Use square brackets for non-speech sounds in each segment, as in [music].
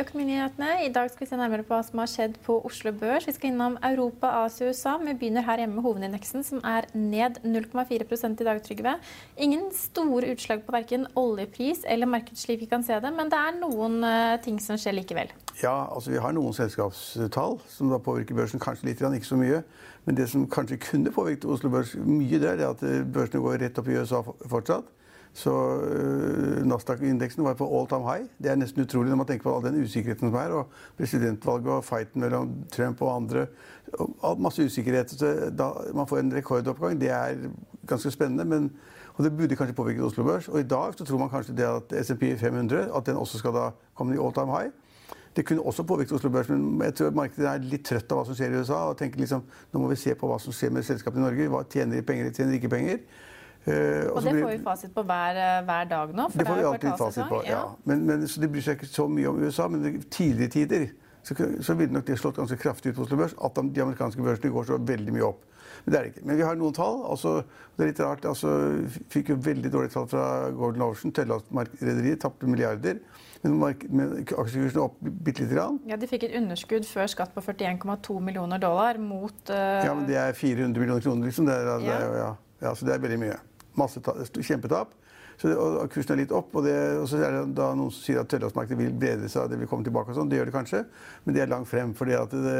Økonominyhetene. I dag skal vi se nærmere på hva som har skjedd på Oslo Børs. Vi skal innom Europa, Asia og USA. Vi begynner her hjemme med hovedindeksen, som er ned 0,4 i dag, Trygve. Ingen store utslag på verken oljepris eller marked slik vi kan se det, men det er noen uh, ting som skjer likevel. Ja, altså vi har noen selskapstall som da påvirker børsen kanskje litt, ikke så mye. Men det som kanskje kunne påvirket Oslo Børs mye, det er at børsene går rett opp i USA fortsatt. Så uh, Nasdaq-indeksen var på all time high. Det er nesten utrolig når man tenker på all den usikkerheten som er. Og presidentvalget og fighten mellom Trump og andre. Og masse usikkerhet. Så da man får en rekordoppgang, det er ganske spennende. Men, og det burde kanskje påvirket Oslo Børs. Og i dag så tror man kanskje det at SMP 500 at den også skal da komme i all time high. Det kunne også påvirket Oslo Børs, men jeg tror markedet er litt trøtt av hva som skjer i USA. og tenker liksom, Nå må vi se på hva som skjer med selskapene i Norge. Hva tjener de penger, tjener ikke penger? Uh, og det får vi fasit på hver, hver dag nå? det får vi alltid fasit på, ja. Men, men, så De bryr seg ikke så mye om USA, men i tidligere tider så, så ville nok det slått ganske kraftig ut på Oslo Børs at de amerikanske børsene går så veldig mye opp. Men det er det ikke. Men vi har noen tall. Altså, det er litt rart. Altså, fikk jo veldig dårlige tall fra Gordon Ocean. Tøylandrederiet tapte milliarder. Men, men aksjekursen opp bitte lite grann. Ja, De fikk et underskudd før skatt på 41,2 millioner dollar mot uh... Ja, men det er 400 millioner kroner, liksom. Det er, det er, ja. Ja, så det er veldig mye. Masse kjempetap. Så, og kursen er litt opp. Og, det, og, så er det da noen som sier at tørrlastmarkedet vil bedre seg, det vil komme tilbake og sånn. Det gjør det kanskje, men det er langt frem. fordi at det,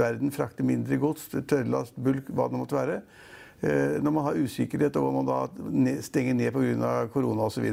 verden frakter mindre gods, tørrlast, bulk, hva det måtte være. Eh, når man har usikkerhet og man da stenger ned pga. korona osv.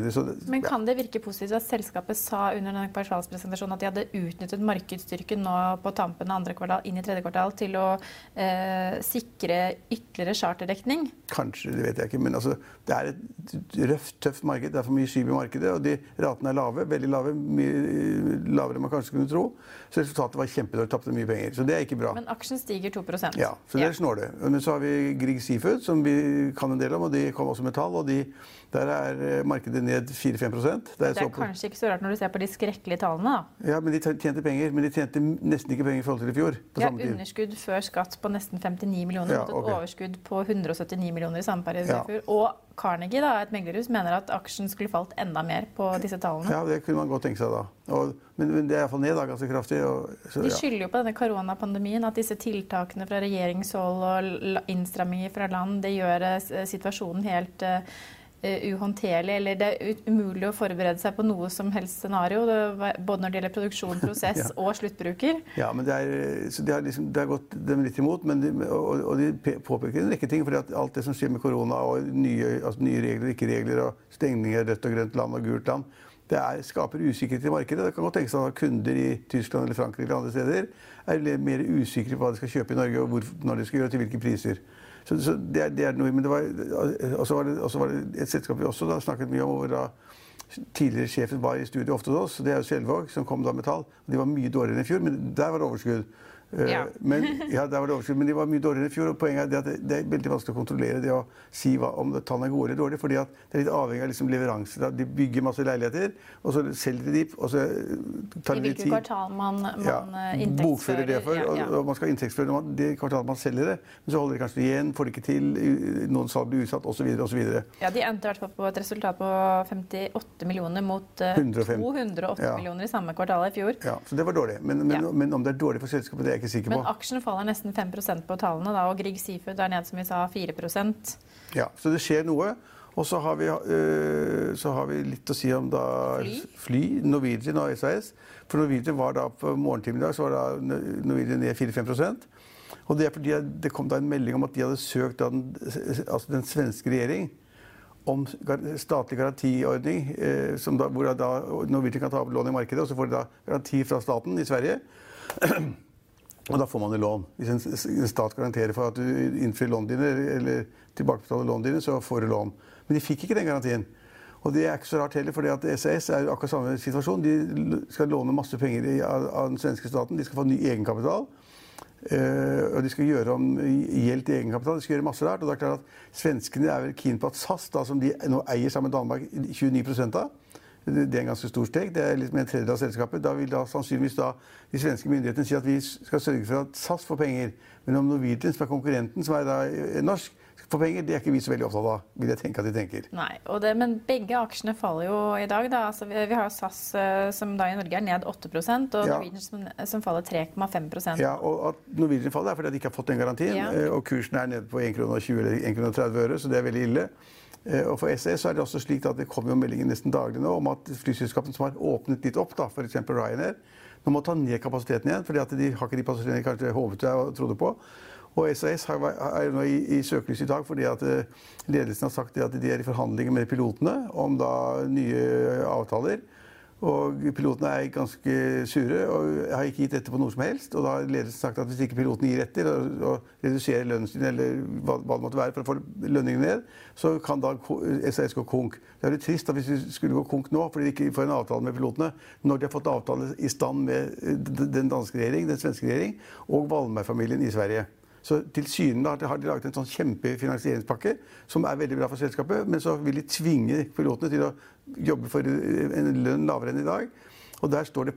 Men kan det virke positivt at selskapet sa under denne kvartalspresentasjonen at de hadde utnyttet markedsstyrken nå på tampen av andre kvartal inn i tredje kvartal til å eh, sikre ytterligere charterdekning? Kanskje, det vet jeg ikke. Men altså, det er et røft, tøft marked. Det er for mye skip i markedet. Og de ratene er lave. Veldig lave. Mye lavere enn man kanskje kunne tro. Så resultatet var kjempedårlig. Tapte mye penger. Så det er ikke bra. Men aksjen stiger 2% Ja, så det er det. Men så har vi Grieg Seafood som vi kan en del om, og de kom også med tall. og de, Der er eh, markedet ned 4-5% Det er, det er kanskje ikke så rart når du ser på de skrekkelige tallene? da. Ja, men De tjente penger, men de tjente nesten ikke penger i forhold til i fjor. Ja, Underskudd før skatt på nesten 59 millioner, ja, okay. et overskudd på 179 millioner i samme periode ja. i fjor. Og Carnegie, da, et meglerhus, mener at aksjen skulle falt enda mer på disse tallene. Ja, det kunne man godt tenke seg da. Og, men, men, det er iallfall ned da, ganske kraftig. Og, så, De skylder jo på denne koronapandemien at disse tiltakene fra regjeringshold og innstramminger fra land det gjør eh, situasjonen helt uh, uhåndterlig, eller det er umulig å forberede seg på noe som helst scenario. både når det gjelder produksjon, [laughs] prosess ja. og sluttbruker. Ja, men det, er, så det, har, liksom, det har gått dem litt imot. De, og, og, de påpeker en rekke ting. for alt det som skjer med korona og nye, altså nye regler, ikke regler, og stengninger av rødt og grønt land og gult land, det er, skaper usikkerhet i markedet. Det kan godt tenkes at kunder i Tyskland eller Frankrike eller andre steder er mer usikre på hva de skal kjøpe i Norge, og hvor, når de skal gjøre til hvilke priser. Så, så det, er, det, er, noe, men det var, Og var, var, det et selskap vi også da, snakket mye om, hvor da tidligere sjefen var i studio ofte hos oss. Det er jo Selvåg, som kom da med tall. De var mye dårligere enn i fjor, men der var det overskudd. Eh, ja. Men, ja, det var det overskudd, men de var mye dårligere i fjor. og Poenget er at det, det, er veldig vanskelig å kontrollere det å si hva, om tallene er gode eller dårlige. fordi det er litt avhengig av liksom leveranser. De bygger masse leiligheter, og så selger de og så tar det litt tid. I hvilket kvartal man, man ja, eh, Bokfører det for, og, og, man skal inntektsføre det kvartalet man selger det. Men så holder de kanskje igjen, får det ikke til, noen salg blir utsatt osv. osv. Ja, de endte i hvert fall på et resultat på 58 millioner mot 105. Eh, 208 ja. millioner i samme kvartal i fjor. Ja, Så det var dårlig. Men, men, men om det er dårlig for selskapet, det er ikke sikker på. Men aksjen faller nesten 5% på tallene, da, og Grieg Seafood er ned som vi sa 4% Ja, så det skjer noe. Og så har, vi, øh, så har vi litt å si om da fly, fly Norwegian og SAS. For Norwegian var da på morgentimen i dag så var da Norwegian ned 4-5% Og det er fordi det kom da en melding om at de hadde søkt den, altså den svenske regjering om statlig garantiordning, eh, da, hvor da Norwegian kan ta opp lån i markedet, og så får de da garanti fra staten i Sverige. Og da får man jo lån. Hvis en, stat garanterer for at du innfrir lånene dine, eller tilbakebetaler lånene dine, så får du lån. Men de fikk ikke den garantien. Og det er ikke så rart heller, fordi at SAS er akkurat samme situasjon. De skal låne masse penger av, den svenske staten. De skal få ny egenkapital. Uh, og de skal gjøre om gjeld til egenkapital. De skal gjøre masse rart. Og det er klart at Svenskene er vel keen på at SAS, da, som de nå eier sammen med Danmark 29 av, det er en ganske stor steg. Det er litt med en tredjedel av selskapet. Da vil da sannsynligvis da de svenske myndighetene si at vi skal sørge for at SAS får penger. Men om Norwegian, som er konkurrenten, som er da norsk, får penger, det er ikke vi så veldig opptatt av. vil jeg tenke at de tenker. Nei, det, Men begge aksjene faller jo i dag. da. Altså, vi, vi, har SAS eh, som da i Norge er ned 8 og ja. Norwegian som, som faller 3,5% Ja, og at Norwegian faller er fordi de ikke har fått den garantien. Ja. Eh, og kursen er nede på 1,20 eller 1,30 øre, så det er veldig ille. Eh, og For SAS er det også slik at det kommer jo meldinger nesten daglig nå om at flyselskapene som har åpnet litt opp, da, f.eks. Ryanair, nå må ta ned kapasiteten igjen, fordi de har ikke de passasjerene de kanskje håpet og trodde på. Og SAS er nå i, i søkelyset i dag fordi at eh, ledelsen har sagt at de er i forhandlinger med pilotene om da nye avtaler. Og pilotene er ganske sure og har ikke gitt etter på noe som helst. Og da har ledelsen sagt at hvis ikke pilotene gir etter og, og reduserer lønnen sin, eller hva, hva, det måtte være for å få lønningen ned, så kan da SAS gå konk. Det er jo trist da hvis vi skulle gå konk nå fordi de ikke får en avtale med pilotene, når de har fått avtale i stand med den danske regjering, den svenske regjering og Wallenberg-familien i Sverige. Så til syne har de laget en sånn kjempefinansieringspakke som er veldig bra for selskapet, men så vil de tvinge pilotene til å jobbe for en lønn lavere enn i dag. Og der står, det,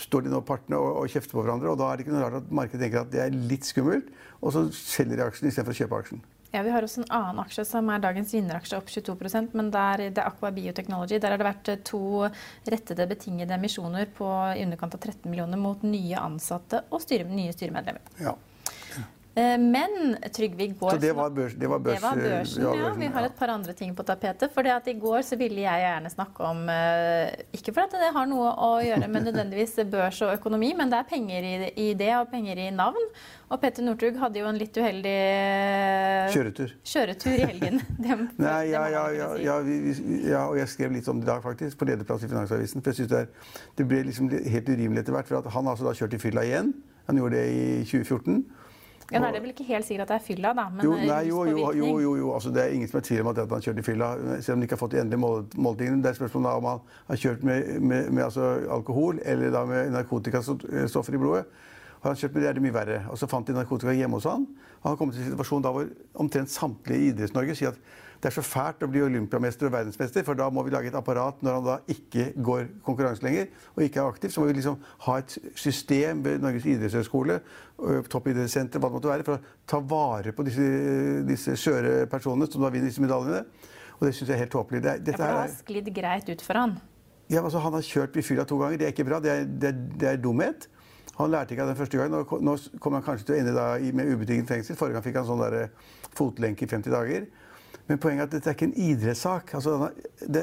står de nå partene og, og, kjefter på hverandre, og da er det ikke noe rart at markedet tenker at det er litt skummelt, og så selger de aksjen istedenfor å kjøpe aksjen. Ja, Vi har også en annen aksje som er dagens vinneraksje, opp 22% men der, det er Aqua Biotechnology. Der har det vært to rettede, betingede emisjoner på i underkant av 13 millioner mot nye ansatte og styre, nye styremedlemmer. Ja. Eh, men Trygve, i går Så det var, børs, det var, børs, det var børsen? Ja, vi har et par andre ting på tapetet. For det at i går så ville jeg gjerne snakke om eh, Ikke for at det har noe å gjøre med nødvendigvis børs og økonomi, men det er penger i, det og penger i navn. Og Petter Northug hadde jo en litt uheldig kjøretur, kjøretur i helgen. [laughs] det, Nei, ja, ja, ja, ja, vi, ja, og jeg skrev litt om det i dag, faktisk, på lederplass i Finansavisen. For jeg synes det, er, det ble liksom helt urimelig etter hvert. For at han altså da kjørt i fylla igjen. Han gjorde det i 2014. Ja, Det er vel ikke helt sikkert at det er fylla, da? jo, nei, jo, jo, jo, jo, jo. Altså, det er ingen som er tvil om at han kjørte i fylla, selv om de ikke har fått de endelige mål måltingene. Det er spørsmålet om han har kjørt med, med, med altså, alkohol eller da med narkotikastoffer i blodet. Har han kjørt med det, er det mye verre. Og så fant de narkotika hjemme hos han. Og han kom til en situasjon da hvor omtrent samtlige i Idretts-Norge sier at det er så fælt å bli olympiamester og verdensmester, for da må vi lage et apparat når han da ikke går konkurranse lenger og ikke er aktiv. Så må vi liksom ha et system ved Norges idrettshøgskole, toppidrettssenter, hva det måtte være, for å ta vare på disse, disse skjøre personene som da vinner disse medaljene. Og det syns jeg er helt tåpelig. Det, ja, for det har sklidd greit ut for han? Ja, altså, Han har kjørt i fylla to ganger. Det er ikke bra. Det er, det det er dumhet. Han lærte ikke av den første gangen. Nå kommer han kanskje til å ende da med ubetinget fengsel. Forrige gang fikk han sånn der fotlenke i 50 dager. Men poenget er at dette er ikke en idrettssak. Altså, det,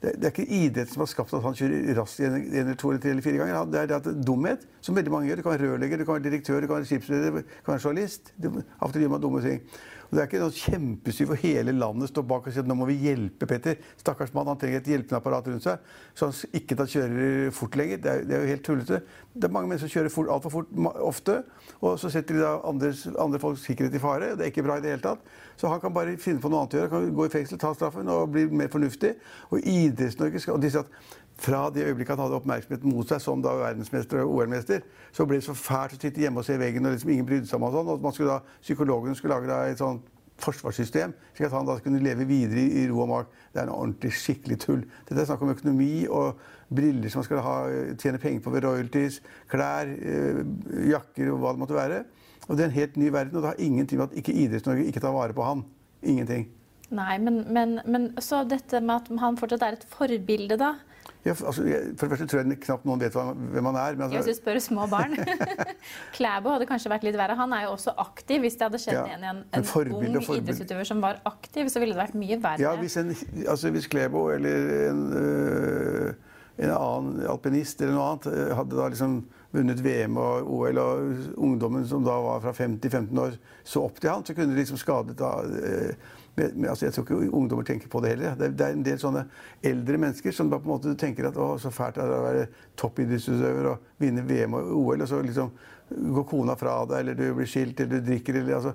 det, det, er ikke idretten som har skapt at han kjører raskt en, en eller to eller tre eller fire ganger. Det er, det er dumhet, som veldig mange gjør. Du kan være rørlegger, du kan være direktør, du kan være skipsreder, du kan være journalist. Av og gjør man dumme ting. Og Det er ikke noe kjempesyv hvor hele landet står bak og sier at nå må vi hjelpe Petter. Stakkars mann, han trenger et hjelpende apparat rundt seg. Så han ikke da kjører fort lenger. Det er, det er jo helt tullete. Det er mange mennesker som kjører fort, altfor fort ofte. Og så setter de da andres, andre folks sikkerhet i fare. Det er ikke bra i det hele tatt. Så han kan bare finne på noe annet å gjøre. Han kan gå i fengsel, ta straffen og bli mer fornuftig. Og Idretts-Norge skal og de sier at fra det øyeblikket han hadde oppmerksomhet mot seg som da verdensmester og OL-mester, så ble det så fælt å sitte hjemme og se veggen, og liksom ingen brydde seg om og sånn. Og skulle da, psykologene skulle lage da et sånt forsvarssystem, slik at han da kunne leve videre i, ro og mak. Det er en ordentlig skikkelig tull. Dette er snakk om økonomi og briller som man skal ha, tjene penger på ved royalties, klær, øh, jakker og hva det måtte være. Og Det er en helt ny verden, og det har ingenting med at ikke Idretts-Norge ikke tar vare på han. Ingenting. Nei, men, men, men så dette med at han fortsatt er et forbilde, da? Ja, altså, for det første tror jeg knapt noen vet hvem han er. Men altså... Hvis du spør små barn. [laughs] Klæbo hadde kanskje vært litt verre. Han er jo også aktiv. Hvis det hadde skjedd ja, en, en, en ung idrettsutøver som var aktiv, så ville det vært mye verre. Ja, Hvis, en, altså, hvis Klæbo eller en, øh, en, annen alpinist eller noe annet øh, hadde da liksom vunnet VM og OL, og ungdommen som da var fra 5 til 15 år, så opp til han, så kunne det liksom skadet da eh, men, men, altså, Jeg tror ikke ungdommer tenker på det heller. Det, det, er en del sånne eldre mennesker som da på en måte tenker at å, så fælt er det å være toppidrettsutøver og vinne VM og OL, og så liksom går kona fra deg, eller du blir skilt, eller du drikker, eller altså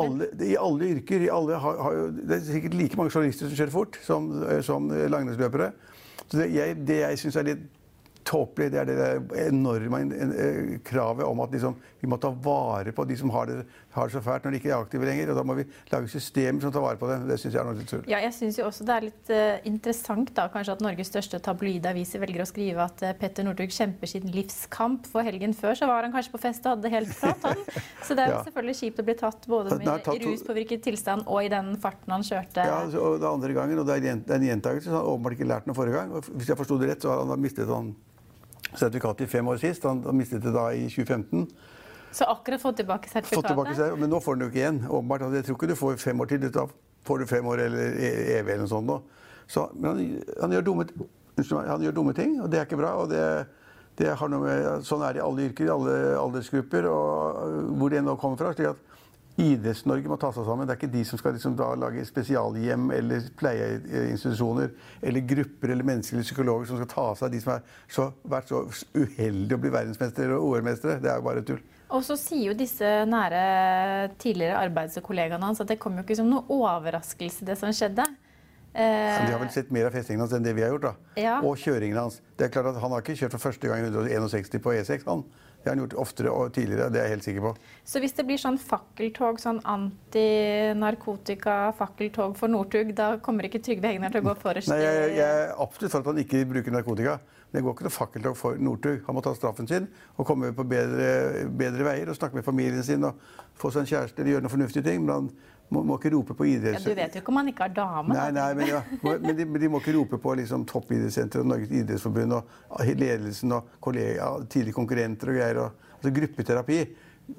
alle, I alle yrker i alle har, har Det er sikkert like mange journalister som kjører fort som, som langrennsløpere. Så det jeg, det jeg syns er litt tåpelig. Det er det enorme eh, kravet om at liksom, vi må ta vare på de som har det, har det, så fælt når de ikke er aktive lenger. og Da må vi lage systemer som tar vare på det. Det syns jeg er noe tull. Ja, jeg syns jo også det er litt uh, interessant da, kanskje at Norges største tabloidaviser velger å skrive at uh, Petter Northug kjemper sin livskamp. For helgen før så var han kanskje på fest og hadde det helt flott, han. [laughs] Så det er ja. selvfølgelig kjipt å bli tatt både med tatt, ruspåvirket tilstand og i den farten han kjørte. Ja, og det er andre gangen, og det er en gjentakelse. Så han har åpenbart ikke lært noe forrige gang. Hvis jeg forsto det rett, så har han mistet sånn sertifikatet i fem år sist. Han, han mistet det da i 2015. Så akkurat fått tilbake sertifikatet? Fått tilbake, men nå får han det jo ikke igjen. åpenbart. Altså, jeg tror ikke du får fem år til. Da får du fem år eller e- evig eller noe sånt. Nå. Så, men han, han, gjør dumme, han, gjør dumme, ting, og det er ikke bra. og det, det har noe med, Sånn er det i alle yrker, i alle aldersgrupper, og hvor det nå kommer fra. slik at Idretts-Norge må ta seg sammen. Det er ikke de som skal liksom lage spesialhjem eller pleieinstitusjoner eller grupper eller mennesker eller psykologer som skal ta seg av de som har vært så uheldige å bli verdensmestere og OL-mestere. Det er jo bare tull. Og så sier jo disse nære tidligere arbeidskollegaene hans at det kom jo ikke som noe overraskelse, det som skjedde. Eh, de har vel sett mer av festingen hans enn det vi har gjort. da. Ja. Og kjøringen hans. Det er klart at Han har ikke kjørt for første gang 161 på E6. han. Det har han gjort oftere og tidligere. det er jeg helt sikker på. Så hvis det blir sånn fakkeltog, sånn antinarkotika-fakkeltog for Northug, da kommer ikke Trygve Hegnar til å gå forrest? Nei, jeg, jeg, er absolutt for at han ikke bruker narkotika. Men det går ikke noe fakkeltog for Northug. Han må ta straffen sin og komme på bedre, bedre, veier og snakke med familien sin og få seg en kjæreste eller gjøre noen fornuftige ting. Men han må, må ikke rope på idretts... Ja, du vet jo ikke om han ikke har dame. Nei, nei, men, ja. men, de, men, de, må ikke rope på liksom, toppidrettssenteret og Norges idrettsforbund og ledelsen og kollega, tidligere konkurrenter og greier. Og, altså gruppeterapi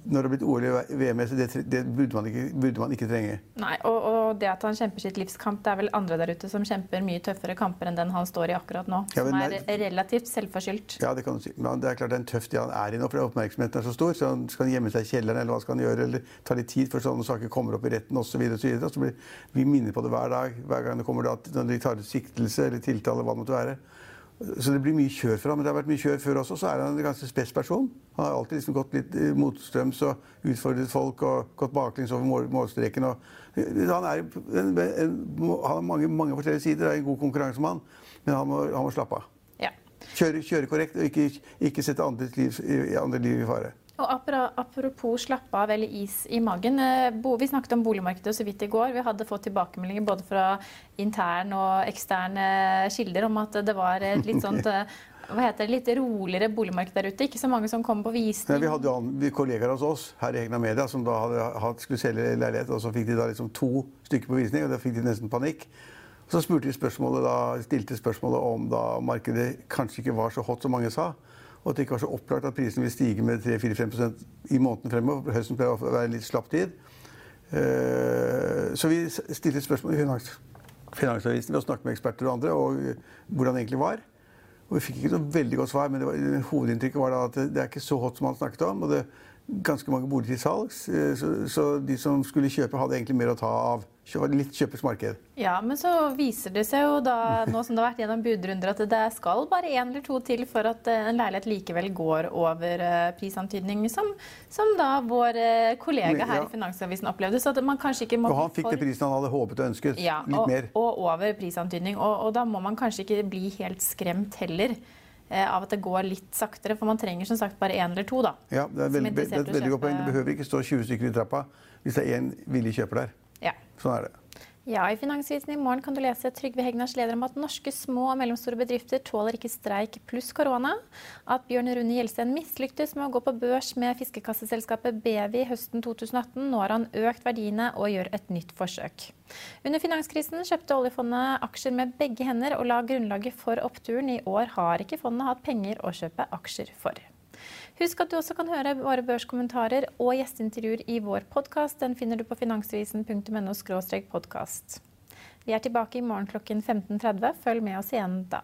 når det har blitt OL i VM, det, det burde, man ikke, burde, man ikke, trenge. Nei, og, og, det at han kjemper sitt livskamp, det er vel andre der ute som kjemper mye tøffere kamper enn den han står i akkurat nå. Ja, som er nei, relativt selvforskyldt. Ja, det kan du si. Men det er klart det er en tøff tid han er i nå, for oppmerksomheten er så stor. Så han skal gjemme seg i kjelleren, eller hva skal han gjøre? Eller ta litt tid før sånne saker kommer opp i retten osv. Så, videre, så, videre. så blir vi minner på det hver dag. Hver gang det kommer da, når de tar ut siktelse eller tiltale, hva det måtte være. Så det blir mye kjør for ham. Men det har vært mye kjør før også. Så er han en ganske spes person. Han har alltid liksom gått litt motstrøms og utfordret folk og gått baklengs over mål, målstreken. Og, han, er, en, en, han, har mange, mange forskjellige sider. er en god konkurransemann, men han må, han må slappe av. Ja. Kjøre, kjøre, korrekt og ikke, ikke sette andres liv, andre liv i fare. Og Apropos slappe av eller is i magen. Eh, vi snakket om boligmarkedet så vidt i går. Vi hadde fått tilbakemeldinger både fra intern og eksterne kilder om at det var et litt sånt [laughs] eh, hva heter det, litt roligere boligmarked der ute. Ikke så mange som kom på visning. Nei, vi hadde jo kollegaer hos oss her i Egna Media som da hadde, skulle selge leilighet. og Så fikk de da liksom to stykker på visning, og da fikk de nesten panikk. Så spurte de spørsmålet da, stilte spørsmålet om da markedet kanskje ikke var så hot som mange sa og at det ikke var så opplagt at prisen vil stige med 3-4-5% i måneden fremover. Høsten pleier å være en litt slapp tid. Eh, så vi stilte spørsmål i finans, Finansavisen ved å snakke med eksperter og andre og hvordan det egentlig var. Og vi fikk ikke noe veldig godt svar, men var, hovedinntrykket var at det er ikke så hot som han snakket om. og det er ganske mange boliger til salgs, eh, så, så, de som skulle kjøpe, hadde egentlig mer å ta av. Litt kjøpers marked. Ja, men så viser det seg jo da, [laughs] nå som det har vært gjennom budrunder, at det skal bare én eller to til for at eh, en leilighet likevel går over eh, prisantydning, som, som da vår kollega her ja. i Finansavisen opplevde. Så at man kanskje ikke må Og han fikk for... det prisen han hadde håpet og ønsket. Ja, litt og, mer. Og over prisantydning. Og, og da må man kanskje ikke bli helt skremt heller. Eh, av at det går litt saktere. For man trenger som sagt bare én eller to. da. Ja, Det er, veldig, det er et veldig godt poeng. Det behøver ikke stå 20 stykker i trappa hvis det er én villig kjøper der. Ja. Sånn er det. Ja, I Finansvisen i morgen kan du lese Trygve Hegnars leder om at norske små og mellomstore bedrifter tåler ikke streik pluss korona. At Bjørn Rune Gjelsten mislyktes med å gå på børs med fiskekasseselskapet Bevi høsten 2018. Nå har han økt verdiene og gjør et nytt forsøk. Under finanskrisen kjøpte oljefondet aksjer med begge hender og la grunnlaget for oppturen. I år har ikke fondet hatt penger å kjøpe aksjer for. Husk at du også kan høre våre børskommentarer og gjesteintervjuer i vår podkast. Den finner du på finansvisen.no podkast. Vi er tilbake i morgen klokken 15.30. Følg med oss igjen da.